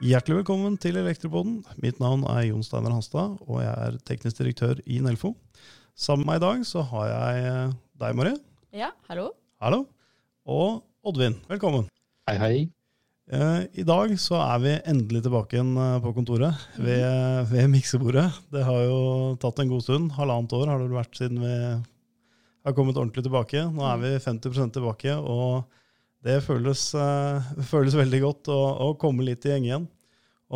Hjertelig velkommen til Elektropoden. Mitt navn er Jon Steinar Hanstad, og jeg er teknisk direktør i Nelfo. Sammen med meg i dag så har jeg eh, deg, Marie. Ja, hallo. Hallo. Og Oddvin. Velkommen. Hei, hei. Eh, I dag så er vi endelig tilbake igjen eh, på kontoret ved, ved miksebordet. Det har jo tatt en god stund. Halvannet år har det vært siden vi har kommet ordentlig tilbake. Nå er vi 50% tilbake, og det føles, eh, føles veldig godt å, å, komme litt i gjeng igjen.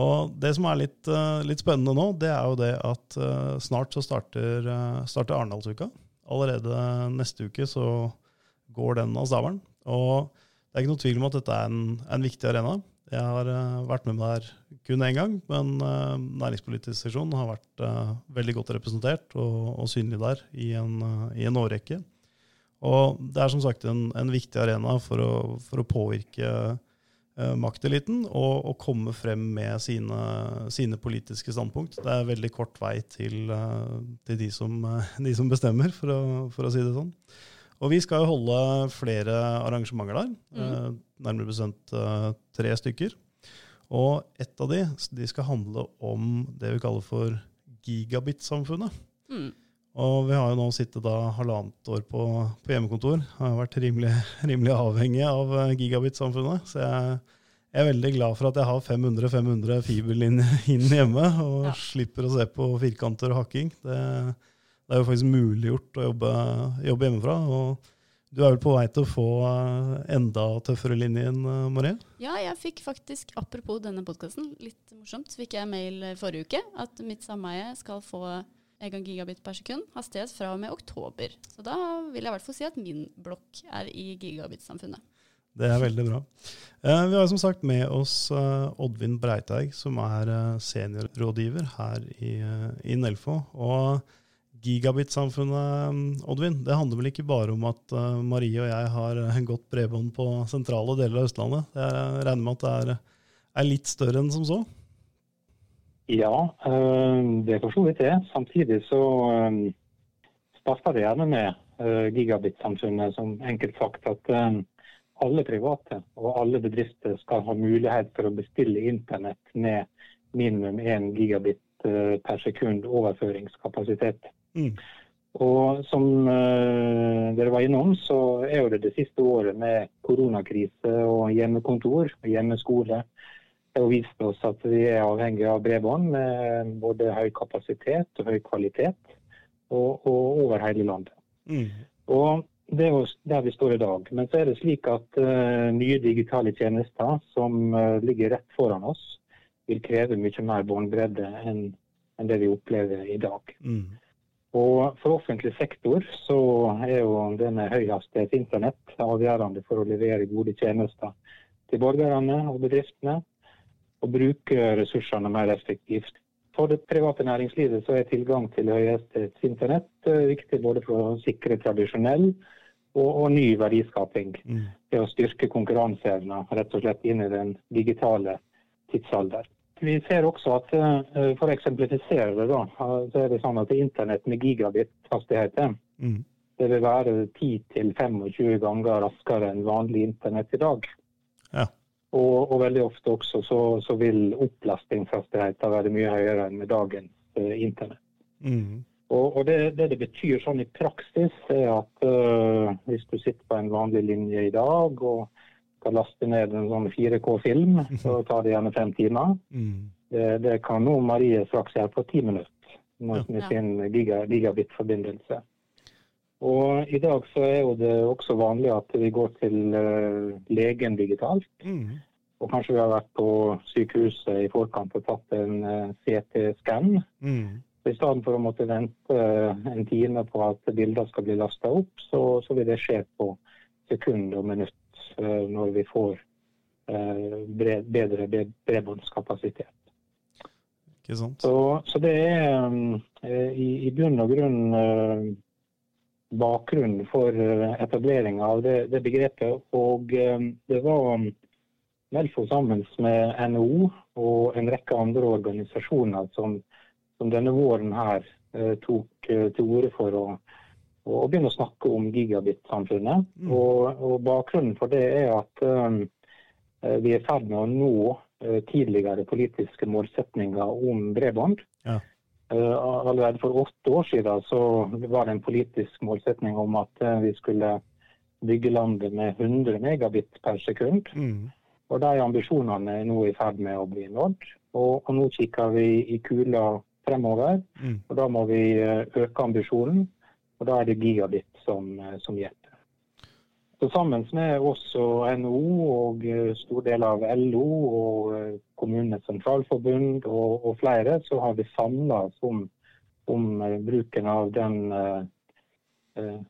Og det som er litt, eh, litt, spennende nå, det er jo det at eh, snart så starter, starter Arendalsuka. Allerede neste uke så går den av stabelen. Og det er ikke noe tvil om at dette er en, en viktig arena. Jeg har vært med der kun én gang, men uh, næringspolitisk seksjon har vært uh, veldig godt representert og, og synlig der i en, uh, i en årrekke. Og det er som sagt en, en viktig arena for å, for å påvirke eh, makteliten og, og, komme frem med sine, sine, politiske standpunkt. Det er veldig kort vei til, uh, til de, som, uh, de, som, bestemmer, for å, for å, si det sånn. Og vi skal jo holde flere arrangementer der, mm. nærmere bestemt tre stykker. Og ett av de, de skal handle om det vi kaller for gigabit-samfunnet. Mm. Og vi har jo nå sittet da halvannet år på, på hjemmekontor. Har vært rimelig, rimelig avhengig av eh, gigabit-samfunnet. Så jeg, jeg, er veldig glad for at jeg har 500-500 fiberlinjer inn hjemme, og ja. slipper å se på firkanter og hakking. Det, det er jo faktisk muliggjort å jobbe, jobbe, hjemmefra. og du er vel på vei til å få eh, enda tøffere linjen, eh, Marie? Ja, jeg fikk faktisk, apropos denne podkasten, litt morsomt, så fikk jeg mail forrige uke at mitt sameie skal få 1 gigabit per sekund hastighet fra og med oktober. Så da vil jeg i hvert fall si at min blokk er i gigabit-samfunnet. Det er veldig bra. Eh, vi har som sagt med oss eh, Oddvin Breiteig, som er eh, seniorrådgiver her i, i Nelfo. Og gigabit-samfunnet, Oddvin, det handler vel ikke bare om at Marie og jeg har godt bredbånd på sentrale deler av Østlandet. Jeg regner med at det er, er litt større enn som så? Ja, eh, det er for så vidt det. Samtidig så eh, starter det gjerne med eh, gigabit-samfunnet som enkelt sagt at alle private og alle bedrifter skal ha mulighet for å bestille internett med minimum 1 gigabit per sekund overføringskapasitet. Mm. Og som dere var innom, så er jo det det siste året med koronakrise og hjemmekontor og hjemmeskole har vist oss at vi er avhengig av bredbånd med både høy kapasitet og høy kvalitet, og, og over hele landet. Mm. Og Det er jo der vi står i dag. Men så er det slik at uh, nye digitale tjenester som uh, ligger rett foran oss, vil kreve mye mer båndbredde enn en det vi opplever i dag. Mm. Og For offentlig sektor så er jo denne høyhastighets internett avgjørende for å levere gode tjenester til borgerne og bedriftene og bruke ressursene mer effektivt. For det private næringslivet så er tilgang til høyhastighetsinternett eh, viktig både for å sikre tradisjonell og, og ny verdiskaping. Mm. Det å styrke konkurranseevna rett og slett inn i den digitale tidsalder. Vi ser også at uh, for å eksemplifisere det, da, så er det sånn at internett med gigabit-hastighet mm. det vil være 10-25 ganger raskere enn vanlig internett i dag. Ja. Og, og, veldig ofte også så, så vil opplastingshastigheten være mye høyere enn med dagens uh, internett. Mm. Og, og det, det, det betyr sånn i praksis, er at uh, hvis du sitter på en vanlig linje i dag og skal laste ned en sånn 4K-film, så tar det gjerne fem timer. Mm. Det, det, kan nå Marie straks gjøre på ti minutter med, med sin giga, gigabit-forbindelse. Og I dag så er jo det også vanlig at vi går til uh, legen digitalt. Mm. Og kanskje vi har vært på sykehuset i forkant og tatt en eh, CT-skann. Mm. I stedet for å måtte vente uh, en time på at bilder skal bli lasta opp, så, så, vil det skje på sekund og minutt når vi får bedre bredbåndskapasitet. Så, så, det er i, i bunn og grunn bakgrunnen for etableringa av det, det, begrepet. Og eh, det var Nelfo sammen med NHO og en rekke andre organisasjoner som, som denne våren her eh, tok til orde for å å begynne å snakke om gigabit-samfunnet. Mm. Og, og, Bakgrunnen for det er at um, vi er i ferd med å nå tidligere politiske målsetninger om bredbånd. Ja. Uh, allerede for åtte år siden så var det en politisk målsetning om at uh, vi skulle bygge landet med 100 megabit per sekund. Mm. Og De ambisjonene er nå i ferd med å bli nådd. Og, og nå kikker vi i kula fremover. Mm. og Da må vi øke ambisjonen. Og Da er det gigabit som, som gjelder. Så Sammen med oss og NHO og eh, stor del av LO og eh, Kommunenes sentralforbund og, og flere, så har vi samla oss om, om, eh, bruken av den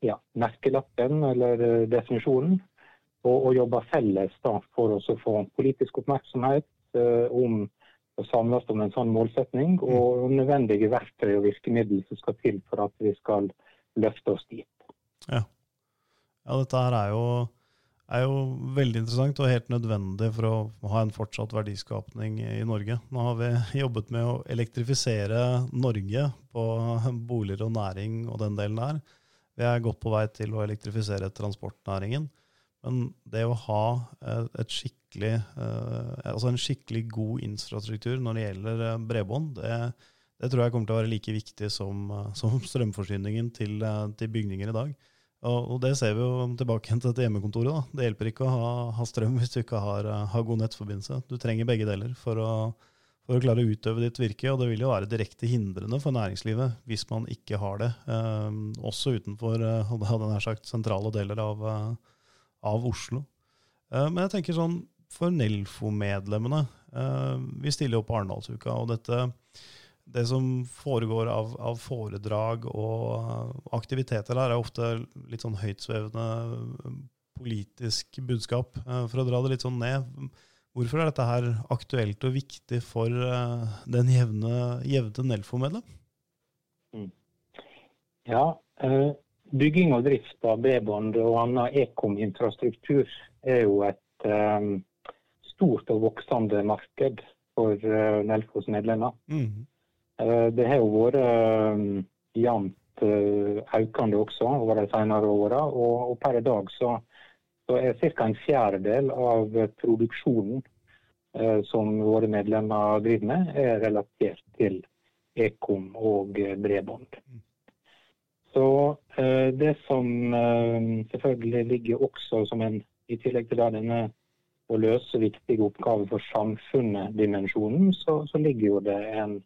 ja, merkelappen eller definisjonen. Og, og jobber felles da, for å få politisk oppmerksomhet om å samles om en sånn målsetning, og nødvendige verktøy og virkemidler som skal til for at vi skal løfte oss dit. Ja. Ja dette her er jo, er jo, veldig interessant og helt nødvendig for å ha en fortsatt verdiskapning i Norge. Nå har vi jobbet med å elektrifisere Norge på boliger og næring og den delen der. Vi er godt på vei til å elektrifisere transportnæringen. Men det å ha et skikkelig, eh, altså en skikkelig god infrastruktur når det gjelder eh, bredbånd, det, det tror jeg kommer til å være like viktig som, eh, som strømforsyningen til, eh, til, bygninger i dag. Og, det ser vi jo tilbake til dette hjemmekontoret. Da. Det hjelper ikke å ha, ha strøm hvis du ikke har, eh, har, god nettforbindelse. Du trenger begge deler for å, for å, klare å utøve ditt virke. Og det vil jo være direkte hindrende for næringslivet hvis man ikke har det. Eh, også utenfor eh, sagt, sentrale deler av, av Oslo. Eh, men jeg tenker sånn for Nelfo-medlemmene. vi stiller jo på Arendalsuka, og dette det som foregår av, av, foredrag og aktiviteter her, er ofte litt sånn høytsvevende eh, politisk budskap. Eh, for å dra det litt sånn ned, hvorfor er dette her aktuelt og viktig for eh, den jevne, jevne Nelfo-medlem? Mm. Ja, bygging og drift av bredbånd og annen ekom-infrastruktur er jo et stort og voksende marked for Nelfos medlemmer. Mm. Eh, det har jo vært eh, jevnt eh, økende også over de senere åra. Og, per i dag så, så er ca. en fjerdedel av produksjonen som våre medlemmer driver med, er relatert til ekom og bredbånd. Så det som selvfølgelig ligger også som en, i tillegg til denne å løse viktige oppgaver for samfunnet-dimensjonen, så, så, ligger jo det en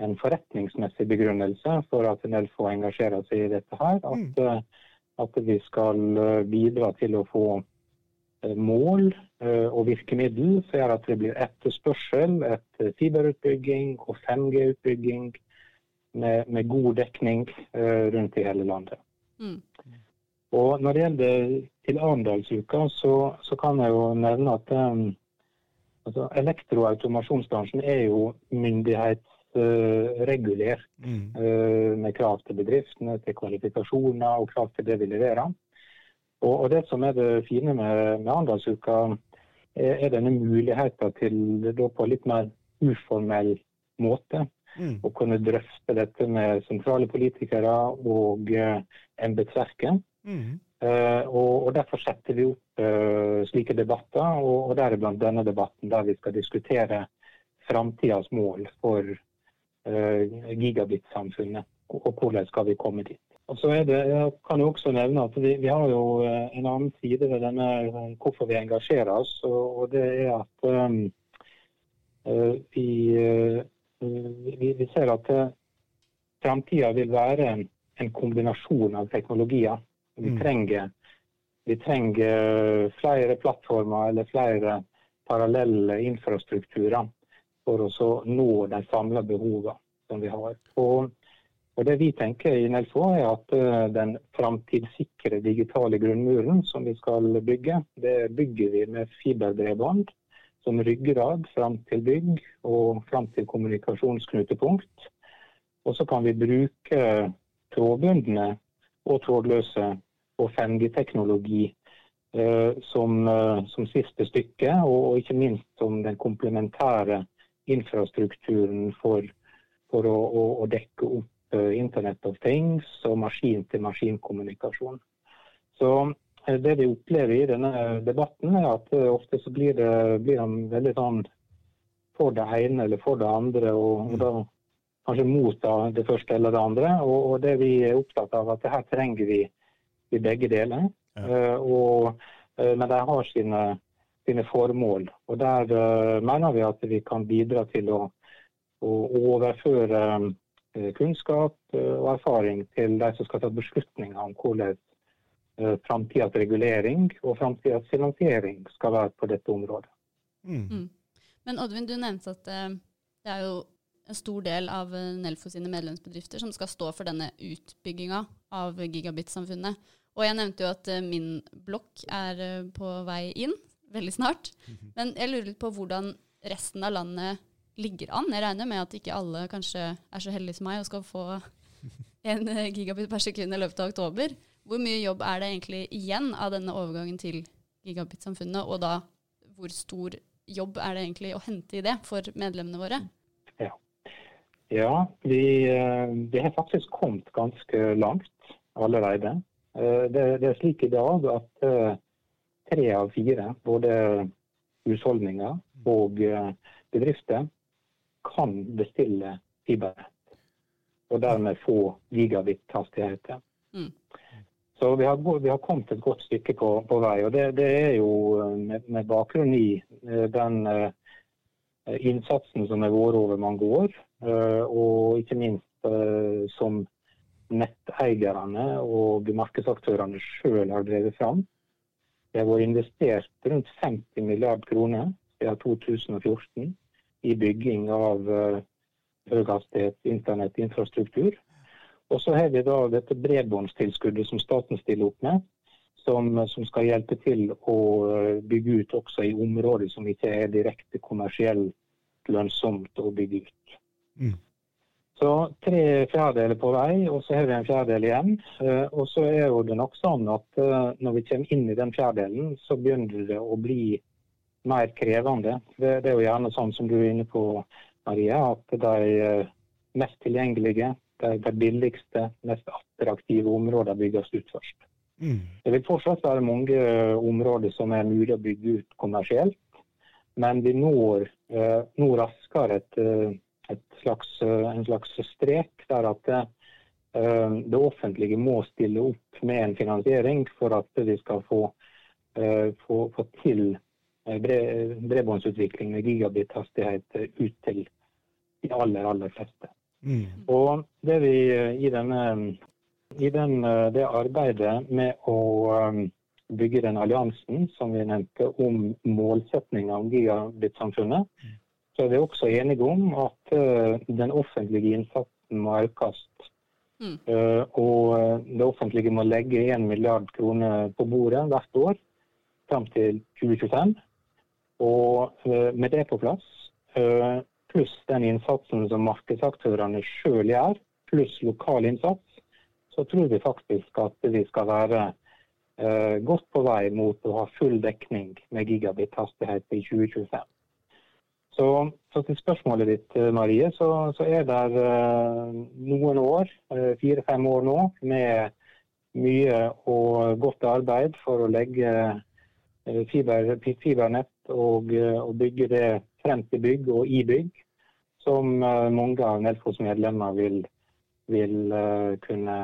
en forretningsmessig begrunnelse for at Nelfo engasjerer seg i dette her. At, mm. Eh, at, vi skal eh, bidra til å få eh, mål og virkemiddel som gjør at det blir etterspørsel etter fiberutbygging og 5G-utbygging med, med, god dekning rundt i hele landet. Mm. Og Når det gjelder til Arendalsuka, så, så, kan jeg jo nevne at um, altså, elektroautomasjonsbransjen er jo myndighets Eh, regulert mm. Eh, med krav til bedriftene, til kvalifikasjoner og krav til det vi leverer. Og, og Det som er det fine med, med Arendalsuka, er, er, denne muligheten til da på litt mer uformell måte mm. å kunne drøfte dette med sentrale politikere og uh, embetsverket. Mm. Uh, og, og, Derfor setter vi opp uh, slike debatter, og, og deriblant denne debatten der vi skal diskutere framtidas mål for Eh, gigabit-samfunnet, og hvordan skal vi komme dit. Og så er det, Jeg kan jo også nevne at vi, vi har jo eh, en annen side ved denne, hvorfor vi engasjerer oss. Og, og det er at um, vi, vi, vi, ser at framtida vil være en, en, kombinasjon av teknologier. Vi mm. trenger, vi trenger flere plattformer eller flere parallelle infrastrukturer for å nå de samla behovene som vi har. Og, og, Det vi tenker i Nelfo er at uh, den framtidssikre digitale grunnmuren som vi skal bygge, det bygger vi med fiberbredbånd som ryggrad fram til bygg og fram til kommunikasjonsknutepunkt. Og så kan vi bruke trådbundne og trådløse og 5G-teknologi uh, som, uh, som, siste stykke, og, ikke minst som den komplementære infrastrukturen for, for å, å, å, dekke opp Internett Internet of Things og maskin-til-maskin-kommunikasjon. Så eh, det vi opplever i denne debatten, er at eh, ofte så blir, det, blir han veldig sånn for det ene eller for det andre, og, og da kanskje mot det første eller det andre. Og, og, det vi er opptatt av, at her trenger vi, vi begge deler. Ja. Uh, og, uh, men de har sine, sine, formål. Og der uh, mener vi at vi kan bidra til å, å overføre kunnskap og erfaring til de som skal ta beslutninger om hvordan framtidas regulering og framtidas finansiering skal være på dette området. Mm. Mm. Men Oddvin, du nevnte at det er jo en stor del av eh, Nelfo sine medlemsbedrifter som skal stå for denne utbygginga av gigabit-samfunnet. Og jeg nevnte jo at eh, min blokk er eh, på vei inn veldig snart. Men jeg lurer litt på hvordan resten av landet ligger an. Jeg regner med at ikke alle kanskje er så heldige som meg og skal få en gigabit per sekund i løpet av oktober. Hvor mye jobb er det egentlig igjen av denne overgangen til gigabit-samfunnet, og da hvor stor jobb er det egentlig å hente i det for medlemmene våre? Ja, vi, eh, vi, har faktisk kommet ganske langt allerede. Eh, det, det, er slik i dag at eh, tre av fire, både husholdninger og bedrifter, kan bestille fibernett. Og dermed få gigabit-hastigheter. Mm. Så vi har, vi har, kommet et godt stykke på, på vei. Og det, det er jo med, med, bakgrunn i den innsatsen som har vært over mange år. Eh, og ikke minst eh, som netteierne og markedsaktørene sjøl har drevet fram. Det har vært investert rundt 50 milliard kroner siden 2014 i bygging av uh, høyhastighets internettinfrastruktur. Og så har vi da dette bredbåndstilskuddet som staten stiller opp med, som, som, skal hjelpe til å bygge ut også i områder som ikke er direkte kommersielt lønnsomt å bygge ut. Mm. Så tre fjerdedeler på vei, og så har vi en fjerdedel igjen. Uh, og så er det nok sånn at uh, når vi kommer inn i den fjerdedelen, så begynner det å bli mer krevende. Det, det, er jo gjerne sånn som du er inne på, Maria, at de uh, mest tilgjengelige, de, de, billigste, mest attraktive områdene bygges ut først. Mm. Det vil fortsatt være mange områder som er mulig å bygge ut kommersielt, men vi når, når raskere et slags, eh, en slags strek der at det, eh, det offentlige må stille opp med en finansiering for at vi skal få, eh, få, få til bredbåndsutvikling med gigabit-hastighet ut til de aller, aller fleste. Mm. Og det vi i, denne, i den, det arbeidet med å bygge den alliansen som vi nevnte om målsettinga om gigabit-samfunnet, mm så er vi også enige om at uh, den offentlige innsatsen må økes. Mm. Uh, og eh, det offentlige må legge 1 milliard kroner på bordet hvert år fram til 2025. Og med det på plass, pluss den innsatsen som markedsaktørene sjøl gjør, pluss lokal innsats, så tror vi faktisk at vi skal være godt på vei mot å ha full dekning med gigabit-hastighet i 2025. Så, så, til spørsmålet ditt, eh, Marie, så, så er det uh, noen år, uh, fire-fem år nå, med mye og godt arbeid for å legge fiber, fibernett og, og, bygge det frem til bygg og i bygg, som mange av Nelfos medlemmer vil, vil kunne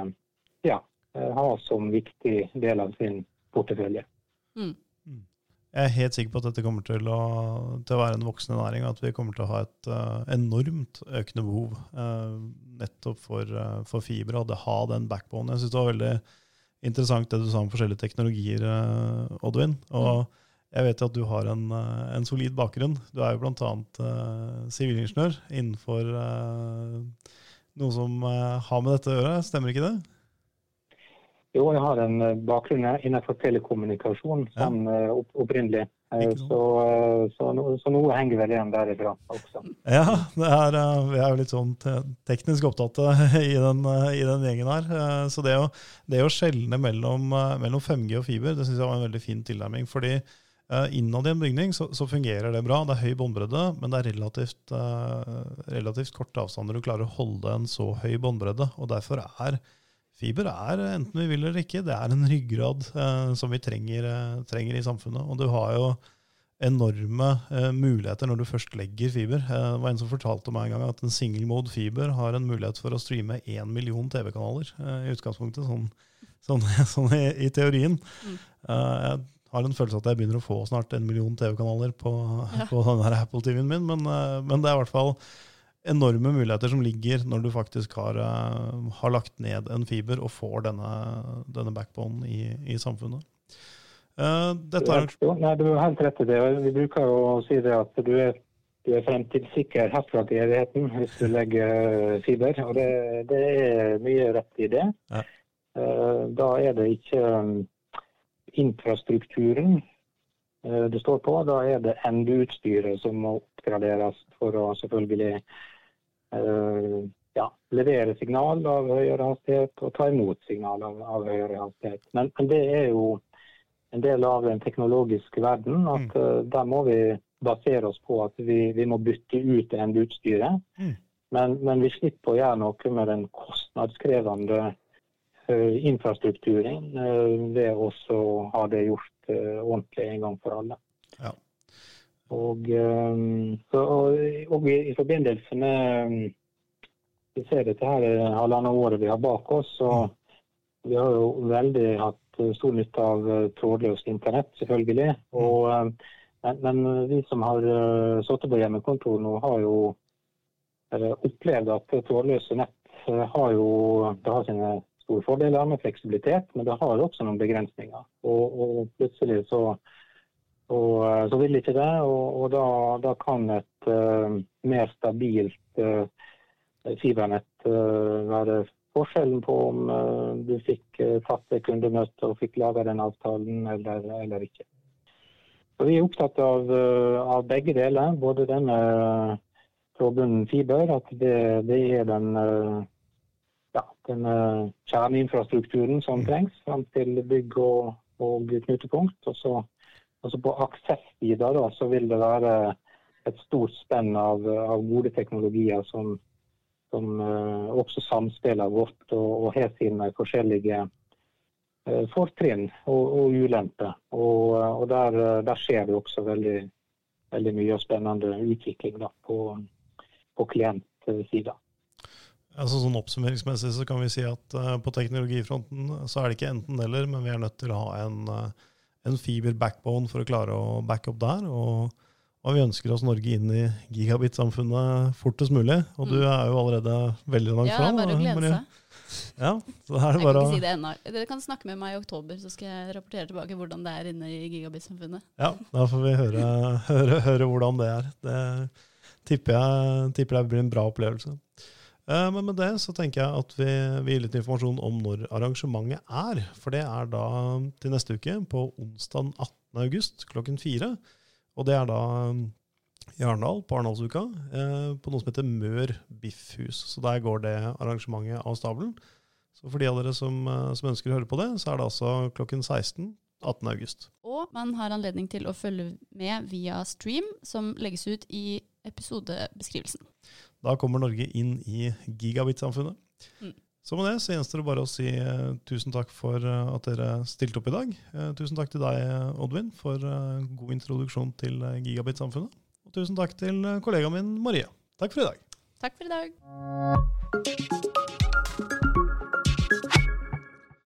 ja, ha som viktig del av sin portefølje. Mm. Jeg er helt sikker på at dette kommer til å, til å være en voksende næring, og at vi kommer til å ha et uh, enormt økende behov uh, nettopp for, uh, for fiber, og å ha den backbone. Jeg syns det var veldig interessant det du sa om forskjellige teknologier, Oddvin. Og mm. jeg vet jo at du har en, en, solid bakgrunn. Du er jo bl.a. sivilingeniør innenfor noe som har med dette å gjøre, stemmer ikke det? Jo, jeg har en eh, bakgrunn innenfor telekommunikasjon sånn ja. opprinnelig. Eh, så, så, så, noe henger vel igjen derifra også. Ja, er, vi er jo litt sånn teknisk opptatt i den, i den gjengen her. Så det å, det å skjelne mellom, mellom 5G og fiber, det syns jeg var en veldig fin tilnærming. fordi innad i en bygning så, så, fungerer det bra. Det er høy båndbredde, men det er relativt, relativt korte avstander du klarer å holde en så høy båndbredde. Og derfor er fiber, er, enten vi vil eller ikke, det er en ryggrad eh, som vi trenger, trenger, i samfunnet. Og du har jo enorme muligheter når du først legger fiber. det var en som fortalte meg en gang at en single mode fiber har en mulighet for å streame én million TV-kanaler i utgangspunktet, sånn, sånn, sånn i, i, teorien. Mm. jeg har en følelse at jeg begynner å få snart en million TV-kanaler på, ja. på denne Apple TV-en min, men, eh, men, det er i hvert fall enorme muligheter som ligger når du faktisk har, uh, har lagt ned en fiber og får denne, denne backbonen i, i samfunnet. Uh, dette er... Nei, du har helt rett i det. Vi bruker jo å si det at du er, du er fremtidssikker herfra til evigheten hvis du legger fiber. Og det, det er mye rett i det. Ja. Uh, da er det ikke infrastrukturen eh, det står på. Da er det endeutstyret som må oppgraderes for å selvfølgelig ja, levere signal av høyere hastighet og ta imot signal av, av høyere hastighet. Men, men, det er jo en del av den teknologiske verden at uh, der må vi basere oss på at vi, vi må bytte ut endeutstyret. Mm. Men, men, vi slipper å gjøre noe med den kostnadskrevende Eh, infrastrukturen eh, ved å ha det gjort eh, ordentlig en gang for alle. Og, så, og, i forbindelse med Vi ser dette her halvannet året vi har bak oss, så vi har jo veldig hatt stor nytte av trådløst internett, selvfølgelig. Og, men, men, vi som har sittet på hjemmekontor nå, har jo opplevd at trådløse nett har jo det har sine store fordeler med fleksibilitet, men det har også noen begrensninger. Og, og plutselig så, og, eh, så, vil ikke det, og, og da, da, kan et uh, mer stabilt uh, fibernett uh, være forskjellen på om du fikk tatt det kundemøtet og fikk laga den avtalen eller, eller, ikke. Så Vi er opptatt av, av begge deler, både denne trådbunden fiber, at det, det er den ja, den kjerneinfrastrukturen som trengs fram til bygg og, og knutepunkt. Og så, altså på aksesssida så vil det være et stort spenn av, av gode teknologier som, som uh, også samspiller godt og, og har sine forskjellige uh, fortrinn og, og ulemper. Og, uh, og der, der, skjer det også veldig, veldig mye spennende utvikling da, på, på klientsida. Altså, sånn Oppsummeringsmessig så kan vi si at uh, på teknologifronten så er det ikke enten-eller, men vi er nødt til å ha en, uh, en fiber backbone for å klare å backe opp der. Og, og, vi ønsker oss Norge inn i gigabit-samfunnet fortest mulig. Og mm. du er jo allerede veldig langt ja, det er bare å glede seg. Ja, så er det jeg kan ikke si det ennå. Dere kan snakke med meg i oktober, så skal jeg rapportere tilbake hvordan det er inne i gigabit-samfunnet. Ja, da får vi høre, høre, høre hvordan det er. Det tipper jeg, tipper jeg blir en bra opplevelse. Eh, men med det så tenker jeg at vi, vi gir litt informasjon om når arrangementet er. For det er da til neste uke, på onsdag 18. august klokken fire. Og det er da i Arendal, på Arendalsuka, eh, på noe som heter Mør Biffhus. Så der går det arrangementet av stabelen. Så for de av dere som, eh, som ønsker å høre på det, så er det altså klokken 16 18. august. Og man har anledning til å følge med via stream, som legges ut i episodebeskrivelsen. Da kommer Norge inn i gigabit-samfunnet. Mm. Så med det så gjenstår det bare å si uh, tusen takk for uh, at dere stilte opp i dag. Uh, tusen takk til deg, Oddvin, for god introduksjon til gigabit-samfunnet. Og tusen takk til kollegaen min Marie. Takk for i dag. Takk for i dag.